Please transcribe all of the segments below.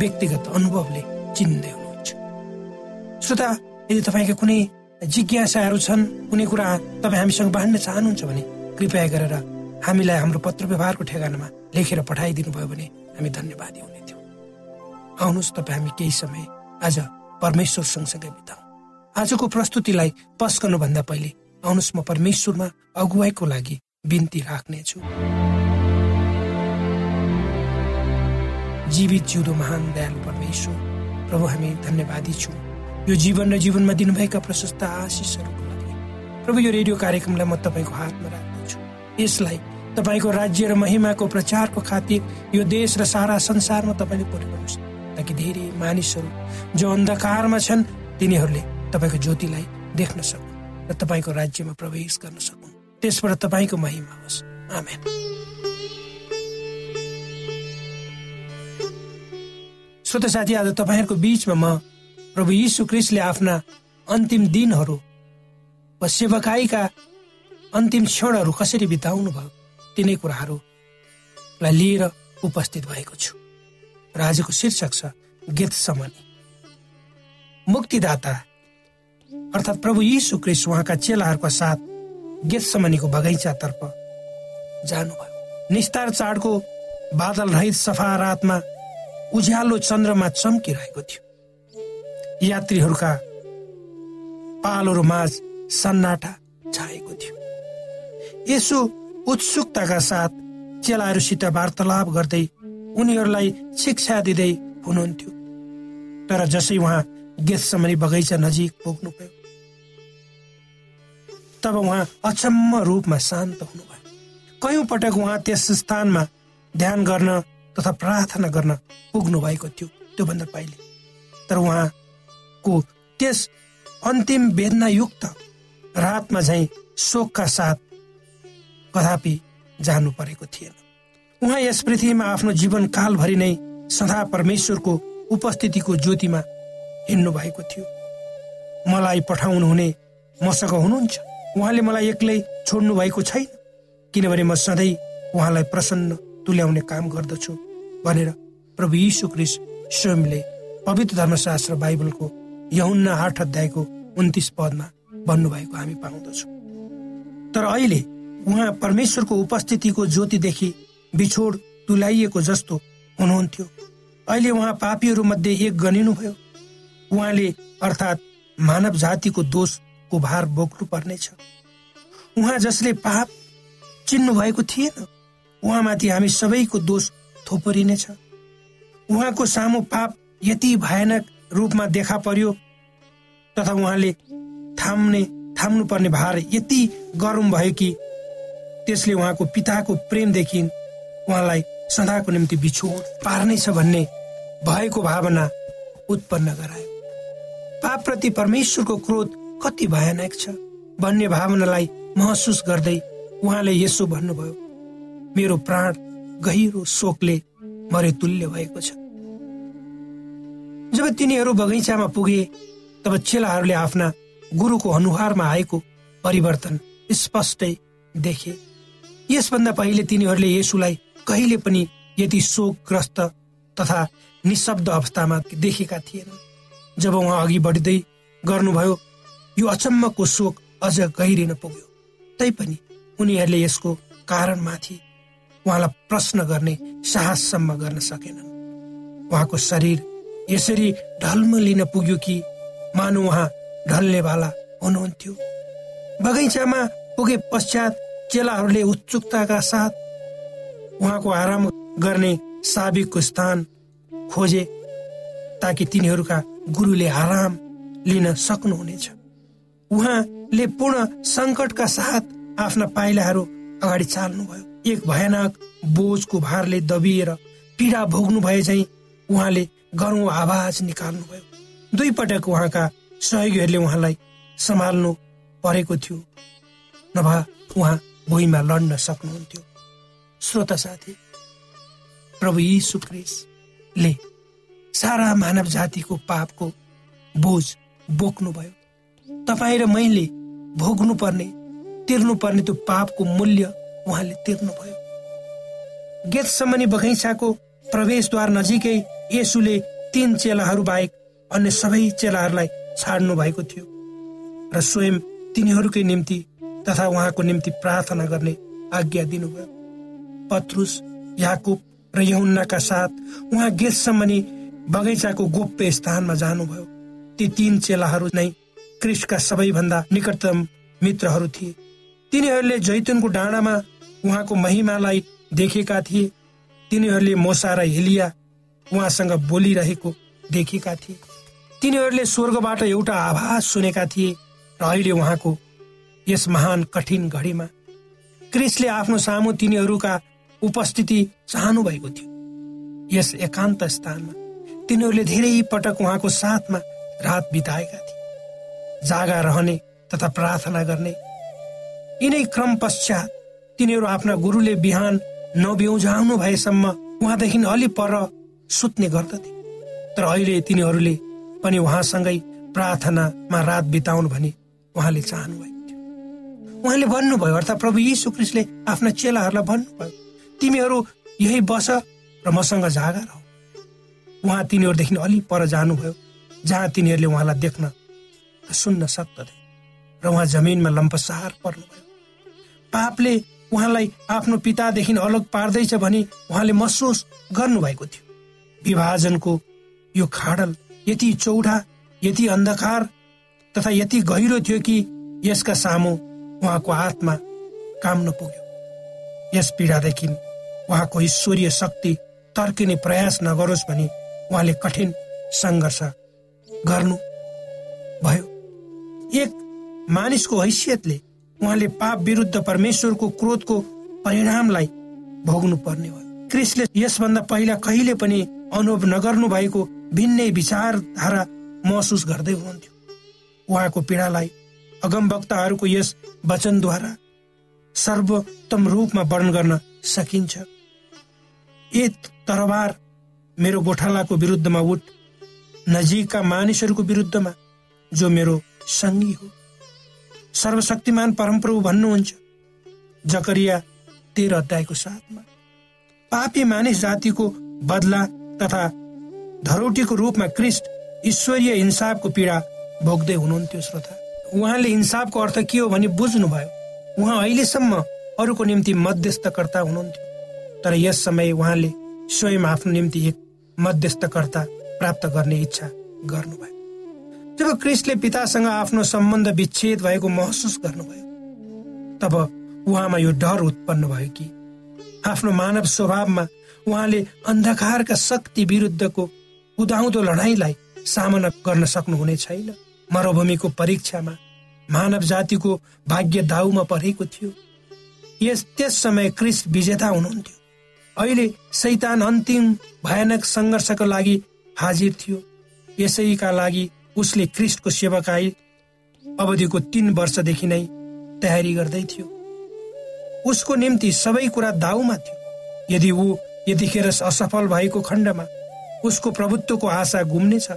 व्यक्तिगत अनुभवले चिन्दै हुनुहुन्छ। श्रोता यदि तपाईँका कुनै जिज्ञासाहरू छन् कुनै कुरा तपाईँ हामीसँग बाँड्न चाहनुहुन्छ भने कृपया गरेर हामीलाई हाम्रो पत्र व्यवहारको ठेगानामा लेखेर पठाइदिनु भयो भने हामी धन्यवादी हुने थियौँ आउनुहोस् तपाईँ हामी केही समय आज परमेश्वर सँगसँगै बिताउँ। आजको प्रस्तुतिलाई पस गर्नुभन्दा पहिले आउनुहोस् म परमेश्वरमा अगुवाईको लागि बिन्ती राख्नेछु। जीवित जिउँदो महान दयालु परमेश्वर। प्रभु हामी धन्यवादी छौँ। यो जीवन र जीवनमा दिनुभएका प्रशस्त आशिषहरूको लागि प्रभु यो रेडियो कार्यक्रमलाई म तपाईँको हातमा राख्दछु यसलाई तपाईँको राज्य र महिमाको प्रचारको खातिर यो देश र सारा संसारमा तपाईँले पुर्याउनुहोस् ताकि धेरै मानिसहरू जो अन्धकारमा छन् तिनीहरूले तपाईँको ज्योतिलाई देख्न सकुन् र तपाईँको राज्यमा प्रवेश गर्न सकुन् त्यसबाट तपाईँको महिमा होस् आमेन। श्रोत साथी आज तपाईँहरूको बिचमा म प्रभु यीशु क्रिस्टले आफ्ना अन्तिम दिनहरू वा सेवकाईका अन्तिम क्षणहरू कसरी बिताउनु भयो तिनै कुराहरूलाई लिएर उपस्थित भएको छु। र आजको शीर्षक छ गीत समनी। मुक्तिदाता अर्थात् प्रभु यीशु क्रिस्ट उहाँका चेलाहरूका साथ गीत समनीको बगैँचातर्फ जानुभयो। निस्तार चाडको बादल रहित सफा रातमा उज्यालो चन्द्रमा चम्किरहेको थियो। यात्रीहरूका पालहरू माझ सन्नाटा छाएको थियो। यसो उत्सुकताका साथ चेलाहरूसित वार्तालाप गर्दै उनीहरूलाई शिक्षा दिँदै हुनुहुन्थ्यो। तर जसै उहाँ गेतसम्म बगैँचा नजिक पुग्नुभयो तब उहाँ अचम्म रूपमा शान्त हुनुभयो। कयौं पटक उहाँ त्यस स्थानमा ध्यान गर्न तथा प्रार्थना गर्न पुग्नु भएको थियो त्योभन्दा पहिले। तर उहाँको त्यस अन्तिम वेदनायुक्त रातमा झै शोकका साथ कदापि जानु परेको थिएन। उहाँ यस पृथ्वीमा आफ्नो जीवन कालभरि नै सदा परमेश्वरको उपस्थितिको ज्योतिमा हिँड्नु भएको थियो। मलाई पठाउनु हुने मसँग हुनुहुन्छ? उहाँले मलाई एक्लै छोड्नु भएको छैन? किनभने म सधैँ उहाँलाई प्रसन्न तुल्याउने काम गर्दछु। भनेर प्रभु यीशु क्रिस स्वयंले पवित्र धर्मशास्त्र बाइबलको यहुन्न आठ अध्यायको उन्तिस पदमा भन्नुभएको हामी पाउँदछौँ। तर अहिले उहाँ परमेश्वरको उपस्थितिको ज्योतिदेखि बिछोड तुलाइएको जस्तो हुनुहुन्थ्यो। अहिले उहाँ पापीहरू मध्ये एक गनिनुभयो। उहाँले अर्थात् मानव जातिको दोषको भार बोक्नु पर्नेछ उहाँ जसले पाप चिन्नु भएको थिएन उहाँमाथि हामी सबैको दोष थोपरिनेछ उहाँको सामु पाप यति भयानक रूपमा देखा पर्यो तथा उहाँले थाम्ने थाम्नु पर्ने भार यति गरौँ भयो कि त्यसले उहाँको पिताको प्रेमदेखि उहाँलाई सदाको निम्ति बिछोड पार्नेछ भन्ने भएको भावना उत्पन्न गरायो। पापप्रति परमेश्वरको क्रोध कति भयानक छ भन्ने भावनालाई महसुस गर्दै उहाँले यसो भन्नुभयो मेरो प्राण गहिरो शोकले मरे तुल्य भएको छ। जब तिनीहरू बगैँचामा पुगे तब चेलाहरूले आफ्ना गुरुको अनुहारमा आएको परिवर्तन स्पष्टै देखे। यसभन्दा पहिले तिनीहरूले यसुलाई कहिले पनि यति शोकग्रस्त तथा निशब्द अवस्थामा देखेका थिएनन् जब उहाँ अघि बढ्दै गर्नुभयो यो अचम्मको शोक अझ गहिरिन पुग्यो। तैपनि उनीहरूले यसको कारणमाथि उहाँलाई प्रश्न गर्ने साहससम्म गर्न सकेनन्। उहाँको शरीर यसरी ढल्म लिन पुग्यो कि मानु उहाँ ढल्नेवाला हुनुहुन्थ्यो। बगैँचामा पुगे पश्चात चेलाहरूले उत्सुकताका साथ उहाँको आराम गर्ने साबिकको स्थान खोजे ताकि तिनीहरूका गुरुले आराम लिन सक्नुहुनेछ। उहाँले पूर्ण सङ्कटका साथ आफ्ना पाइलाहरू अगाडि चाल्नुभयो। एक भयानक बोझको भारले दबिएर पीडा भोग्नु भए चाहिँ उहाँले गरौँ आवाज निकाल्नुभयो। दुई पटक उहाँका सहयोगीहरूले उहाँलाई सम्हाल्नु परेको थियो। नभए उहाँ भुइँमा लड्न सक्नुहुन्थ्यो। श्रोता साथी प्रभु यीशु क्रिस्टले सारा मानव जातिको पापको बोझ बोक्नुभयो। तपाईँ र मैले भोग्नु पर्ने तिर्नु पर्ने त्यो पापको मूल्य उहाँले तिर्नुभयो। गेतसम्मनी बगैँचाको प्रवेशद्वार नजिकै यसुले तीन चेलाहरू बाहेक अन्य सबै चेलाहरूलाई छाड्नु भएको थियो र स्वयं तिनीहरूकै निम्ति तथा उहाँको निम्ति प्रार्थना गर्ने आज्ञा दिनुभयो। पत्रुस याकुब र यहुन्नाका साथ उहाँ गेतसम्मनी बगैँचाको गोप्य स्थानमा जानुभयो। ती तीन चेलाहरू नै क्रिस्टका सबैभन्दा निकटतम मित्रहरू थिए। तिनीहरूले जैतुनको डाँडामा उहाँको महिमालाई देखेका थिए। तिनीहरूले मोसा र हिलिया उहाँसँग बोलिरहेको देखेका थिए। तिनीहरूले स्वर्गबाट एउटा आभास सुनेका थिए र अहिले उहाँको यस महान कठिन घडीमा क्रिसले आफ्नो सामु तिनीहरूका उपस्थिति चाहनु भएको थियो। यस एकान्त स्थानमा तिनीहरूले धेरै पटक उहाँको साथमा रात बिताएका थिए। जागा रहने तथा प्रार्थना गर्ने यिनै क्रम पश्चात तिनीहरू आफ्ना गुरुले बिहान नब्युझाउनु भएसम्म उहाँदेखि अलि पर सुत्ने गर्दथे। तर अहिले तिनीहरूले पनि उहाँसँगै प्रार्थनामा रात बिताउनु भनी उहाँले चाहनु भएको थियो। उहाँले भन्नुभयो अर्थात् प्रभु यीशु क्रिस्टले आफ्ना चेलाहरूलाई भन्नुभयो तिमीहरू यही बस र मसँग जागा रह। उहाँ तिनीहरूदेखि अलि पर जानुभयो जहाँ तिनीहरूले उहाँलाई देख्न सुन्न सक्दथे र उहाँ जमिनमा लम्पसार पर्नुभयो। पापले उहाँलाई आफ्नो पितादेखि अलग पार्दैछ भनी उहाँले महसुस गर्नुभएको थियो। विभाजनको यो खाडल यति चौडा यति अन्धकार तथा यति गहिरो थियो कि यसका सामु उहाँको आत्मा काम नपुग्यो यस पीडादेखि उहाँको ईश्वरीय शक्ति तर्किने प्रयास नगरोस् भनी उहाँले कठिन सङ्घर्ष गर्नु भयो। एक मानिसको हैसियतले उहाँले पाप विरुद्ध परमेश्वरको क्रोधको परिणामलाई भोग्नु पर्ने हो। क्रिसले यसभन्दा पहिला कहिले पनि अनुभव नगर्नु भएको भिन्नै विचारधारा महसुस गर्दै हुनुहुन्थ्यो। उहाँको पीडालाई अगमवक्ताहरूको यस वचनद्वारा सर्वोत्तम रूपमा वर्णन गर्न सकिन्छ। ए तरबार मेरो गोठालाको विरुद्धमा उठ नजिकका मानिसहरूको विरुद्धमा जो मेरो सङ्गी हो। सर्वशक्तिमान परमप्रभु भन्नुहुन्छ। जकरिया तेह्र अध्यायको साथमा पापी मानिस जातिको बदला तथा धरोटीको रूपमा क्रिस्ट ईश्वरीय इन्साफको पीडा भोग्दै हुनुहुन्थ्यो श्रोता। उहाँले इन्साफको अर्थ के हो भने बुझ्नुभयो। उहाँ अहिलेसम्म अरूको निम्ति मध्यस्थकर्ता हुनुहुन्थ्यो। तर यस समय उहाँले स्वयं आफ्नो निम्ति एक मध्यस्थकर्ता प्राप्त गर्ने इच्छा गर्नुभयो। जब क्रिस्टले पितासँग आफ्नो सम्बन्ध विच्छेद भएको महसुस गर्नुभयो तब उहाँमा यो डर उत्पन्न भयो कि आफ्नो मानव स्वभावमा उहाँले अन्धकारका शक्ति विरुद्धको उदाउँदो लडाईँलाई सामना गर्न सक्नुहुने छैन। मरुभूमिको परीक्षामा मानव जातिको भाग्य दाउमा परेको थियो। यस त्यस समय क्रिस्ट विजेता हुनुहुन्थ्यो। अहिले सैतान अन्तिम भयानक सङ्घर्षको लागि हाजिर थियो। यसैका लागि उसले क्रिस्टको सेवाकाई अवधिको तीन वर्षदेखि नै तयारी गर्दै थियो। उसको निम्ति सबै कुरा दाउमा थियो। यदि ऊ यतिखेर असफल भएको खण्डमा उसको प्रभुत्वको आशा गुम्नेछ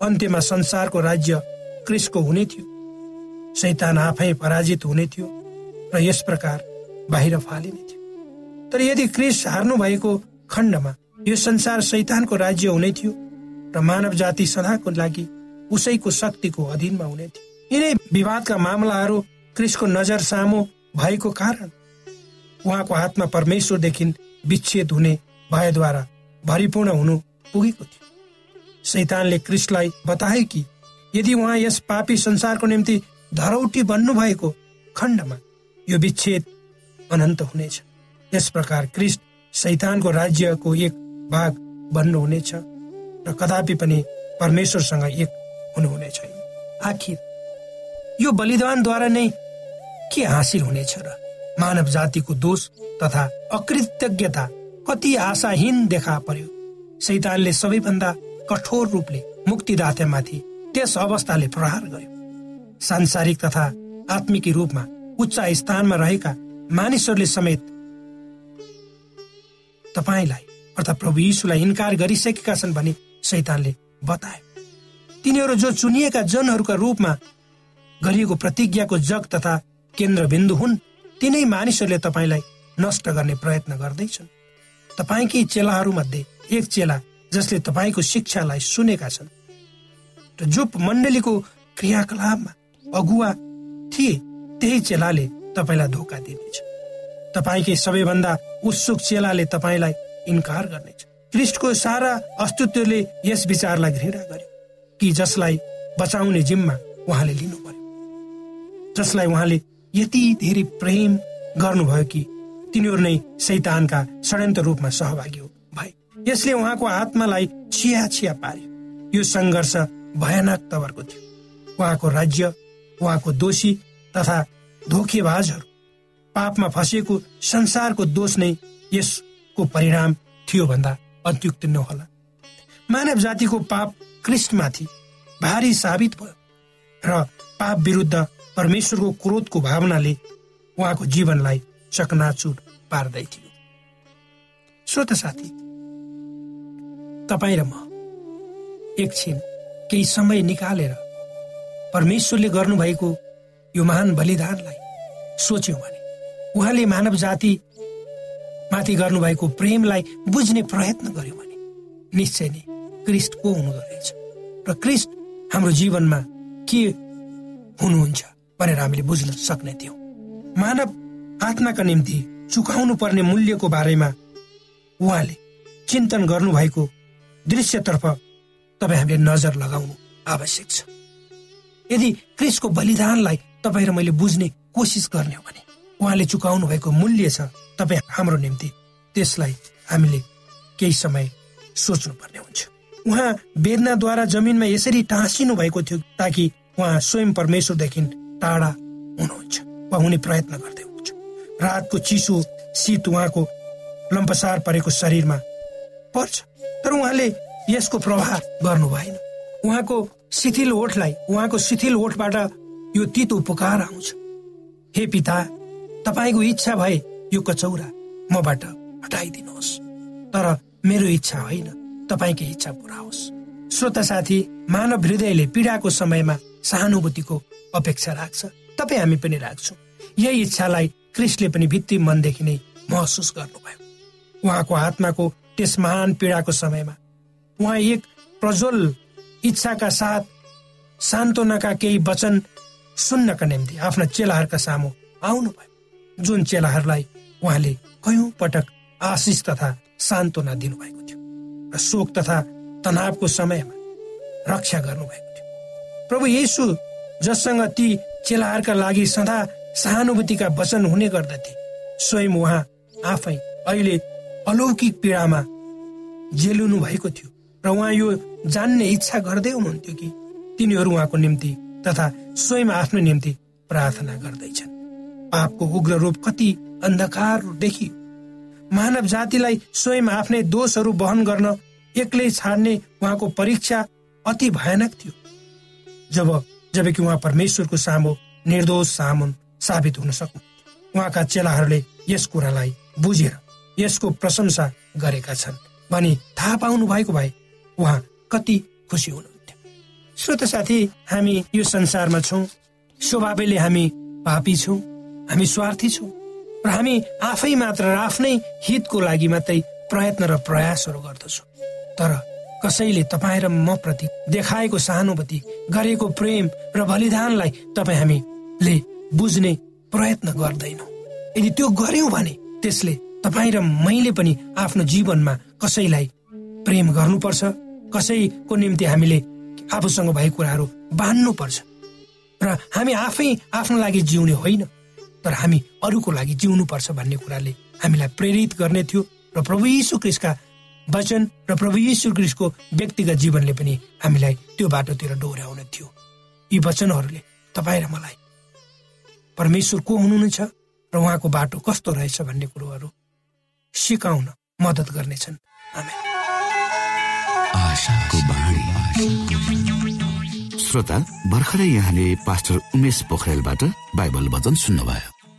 अन्त्यमा संसारको राज्य क्रिस्टको हुने थियो। सैतान आफै पराजित हुने थियो र यस प्रकार बाहिर फालिने थियो। तर यदि क्रिस हार्नु भएको खण्डमा यो संसार सैतानको राज्य हुने थियो र मानव जाति सदाको लागि उसैको शक्तिको अधीनमा हुने थियो। यिनै विवादका मामलाहरू क्रिसको नजर सामु भएको कारण उहाँको हातमा परमेश्वरदेखि विच्छेद हुने भएद्वारा भरिपूर्ण हुनु पुगेको थियो। शैतानले क्रिस्टलाई बताए कि यदि उहाँ यस पापी संसारको निम्ति धरौटी बन्नु भएको खण्डमा यो विच्छेद अनन्त हुनेछ। यस प्रकार क्रिस्ट शैतानको राज्यको एक भाग बन्नुहुनेछ र कदापि पनि परमेश्वरसँग एक हुनुहुने छैन। आखिर यो बलिदानद्वारा नै के हासिल हुनेछ र? मानव जातिको दोष तथा अकृतज्ञता कति आशाहीन देखा पर्यो। शैतानले सबैभन्दा कठोर रूपले मुक्तिदातामाथि त्यस अवस्थाले प्रहार गर्यो। सांसारिक तथा आत्मिकी रूपमा उच्च स्थानमा रहेका मानिसहरूले समेत तपाईँलाई अर्थात् प्रभु यीशुलाई इन्कार गरिसकेका छन् भने शैतानले बताए तिनीहरू जो चुनिएका जनहरूका रूपमा गरिएको प्रतिज्ञाको जग तथा केन्द्रबिन्दु हुन् तिनै मानिसहरूले तपाईँलाई नष्ट गर्ने प्रयत्न गर्दैछन्। तपाईँकै चेलाहरूमध्ये एक चेला जसले तपाईँको शिक्षालाई सुनेका छन्। र जो मण्डलीको क्रियाकलापमा अगुवा थिए त्यही चेलाले तपाईँलाई धोका दिनेछ। तपाईँकै सबैभन्दा उत्सुक चेलाले तपाईँलाई इन्कार गर्नेछ। क्रिस्टको सारा अस्तित्वले यस विचारलाई घृणा गर्यो। कि जसलाई बचाउने जिम्मा उहाँले लिनु पर्यो जसलाई उहाँले यति धेरै प्रेम गर्नुभयो कि तिनीहरू नै शैतानका षड्यन्त्र रूपमा सहभागी भए। यसले उहाँको आत्मालाई छिया छिया पार्यो। यो सङ्घर्ष भयानक तवरको थियो। उहाँको राज्य उहाँको दोषी तथा धोकेबाजहरू पापमा फँसिएको संसारको दोष नै यसको परिणाम थियो भन्दा अत्युक्त नहोला। मानव जातिको पाप क्रिस्टमाथि भारी साबित भयो र पाप विरुद्ध परमेश्वरको क्रोधको भावनाले उहाँको जीवनलाई चकनाचुर पार्दै थियो। श्रोत साथी तपाईँ र म एकछिन केही समय निकालेर परमेश्वरले गर्नुभएको यो महान बलिदानलाई सोच्यौँ भने उहाँले मानव जाति माथि गर्नुभएको प्रेमलाई बुझ्ने प्रयत्न गर्यो भने निश्चय नै क्रिस्ट को हुनुहुँदो रहेछ र क्रिस्ट हाम्रो जीवनमा के हुनुहुन्छ भनेर हामीले बुझ्न सक्ने थियौँ। मानव आत्माका निम्ति चुकाउनु पर्ने मूल्यको बारेमा उहाँले चिन्तन गर्नुभएको दृश्यतर्फ तपाईँ हामीले नजर लगाउनु आवश्यक छ। यदि क्रिसको बलिदानलाई तपाईँ र मैले बुझ्ने कोसिस गर्ने हो भने उहाँले चुकाउनु भएको मूल्य छ तपाईँ हाम्रो निम्ति। त्यसलाई हामीले केही समय सोच्नु पर्ने हुन्छ। उहाँ वेदनाद्वारा जमिनमा यसरी टाँसिनु भएको थियो ताकि उहाँ स्वयं परमेश्वरदेखि टाढा हुनुहुन्छ। वा हुने प्रयत्न गर्दै हुनुहुन्छ। रातको चिसो शीत उहाँको लम्पसार परेको शरीरमा पर्छ। तर उहाँले यसको प्रभाव गर्नु भएन। उहाँको शिथिल ओठलाई उहाँको शिथिल ओठबाट यो तितो पुकार आउँछ। हे पिता तपाईँको इच्छा भए यो कचौरा मबाट हटाइदिनुहोस्। तर मेरो इच्छा होइन। तपाईँकै इच्छा पुरा होस्। श्रोता साथी मानव हृदयले पीडाको समयमा सहानुभूतिको अपेक्षा राख्छ। तपाईँ हामी पनि राख्छौँ। यही इच्छालाई क्रिस्टले पनि भित्री मनदेखि नै महसुस गर्नुभयो। उहाँको आत्माको त्यस महान पीडाको समयमा उहाँ एक प्रज्वल इच्छाका साथ सान्त्वनाका केही वचन सुन्नका निम्ति आफ्ना चेलाहरूका सामु आउनुभयो। जुन चेलाहरूलाई उहाँले कयौं पटक आशिष तथा सान्त्वना दिनुभएको शोक तथा तनावको समयमा रक्षा गर्नुभएको थियो। प्रभु येसु जससँग ती चेलाहरूका लागि सदा सहानुभूतिका वचन हुने गर्दथे स्वयं उहाँ आफै अहिले अलौकिक पीडामा जेलिनु भएको थियो र उहाँ यो जान्ने इच्छा गर्दै हुनुहुन्थ्यो कि तिनीहरू उहाँको निम्ति तथा स्वयं आफ्नो निम्ति प्रार्थना गर्दैछन्। पापको उग्र रूप कति अन्धकार देखियो मानव जातिलाई स्वयं आफ्नै दोषहरू वहन गर्न एक्लै छाड्ने उहाँको परीक्षा अति भयानक थियो। जब जबकि उहाँ परमेश्वरको सामु निर्दोष सामुन साबित हुन सक्नु उहाँका चेलाहरूले यस कुरालाई बुझेर यसको प्रशंसा गरेका छन् भनी थाहा पाउनु भएको भए उहाँ कति खुसी हुनुहुन्थ्यो। श्रोत साथी हामी यो संसारमा छौँ। स्वभावले हामी पापी छौँ। हामी स्वार्थी छौँ। र हामी आफै मात्र र आफ्नै हितको लागि मात्रै प्रयत्न र प्रयासहरू गर्दछौँ। तर कसैले तपाईँ र म प्रति देखाएको सहानुभूति गरेको प्रेम र बलिदानलाई तपाईँ हामीले बुझ्ने प्रयत्न गर्दैनौ। यदि त्यो गर्यौँ भने त्यसले तपाईँ र मैले पनि आफ्नो जीवनमा कसैलाई प्रेम गर्नुपर्छ कसैको निम्ति हामीले आफूसँग भएको कुराहरू बाँध्नुपर्छ। र हामी आफै आफ्नो लागि जिउने होइन। तर हामी अरूको लागि जिउनुपर्छ भन्ने कुराले हामीलाई प्रेरित गर्ने थियो र प्रभु यीशु क्रिस्टका वचन र प्रभु यीशु क्रिस्टको व्यक्तिगत जीवनले पनि हामीलाई त्यो बाटोतिर डोर्याउने थियो। यी वचनहरूले तपाईँ र मलाई परमेश्वर को हुनुहुन्छ र उहाँको बाटो कस्तो रहेछ भन्ने कुरोहरू सिकाउन मद्दत गर्नेछन्। श्रोता भर्खरै यहाँले पास्टर उमेश पोखरेलबाट बाइबल वचन सुन्नुभयो।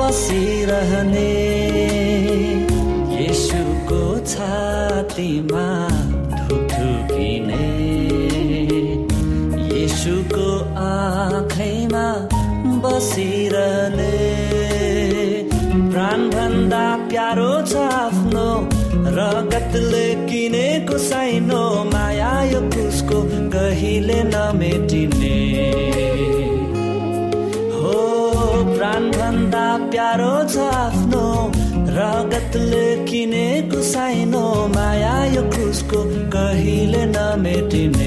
बसिरहने यसुको छातीमा धुकधुकिने यसुको आँखैमा बसिरहने भन्दा प्यारो छ आफ्नो रगतले किनेको साइनो माया यो कुसको कहिले नमेटिने। भन्दा प्यारो छ आफ्नो रगतले किनेको साइनो माया यो क्रुसको कहिले नमेटिने।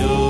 you.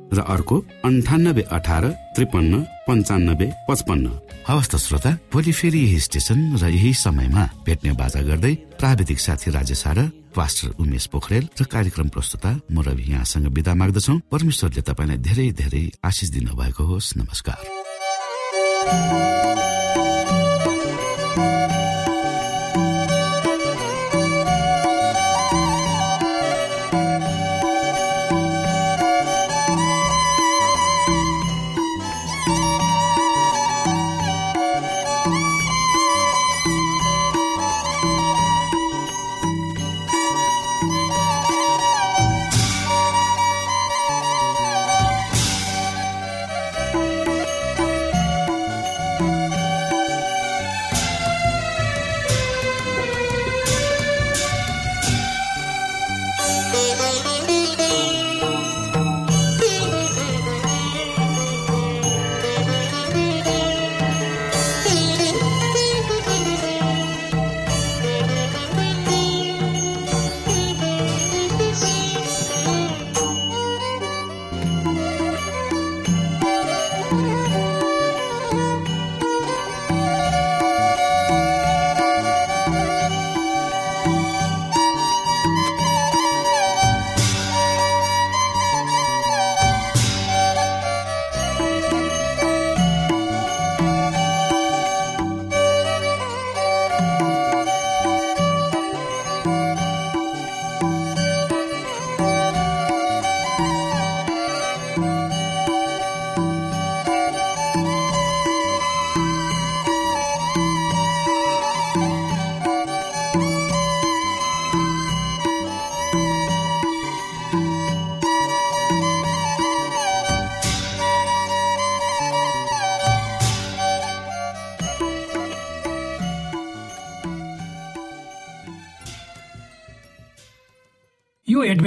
र अर्को अन्ठानब्बे अठार त्रिपन्न पन्चानब्बे पचपन्न। हवस् त श्रोता भोलि फेरि यही स्टेशन र यही समयमा भेट्ने बाजा गर्दै प्राविधिक साथी राजेश र पास्टर उमेश पोखरेल र कार्यक्रम प्रस्तुता म रवि यहाँसँग विदा माग्दछौ। परमेश्वरले तपाईँलाई धेरै धेरै आशिष दिनुभएको होस्। नमस्कार।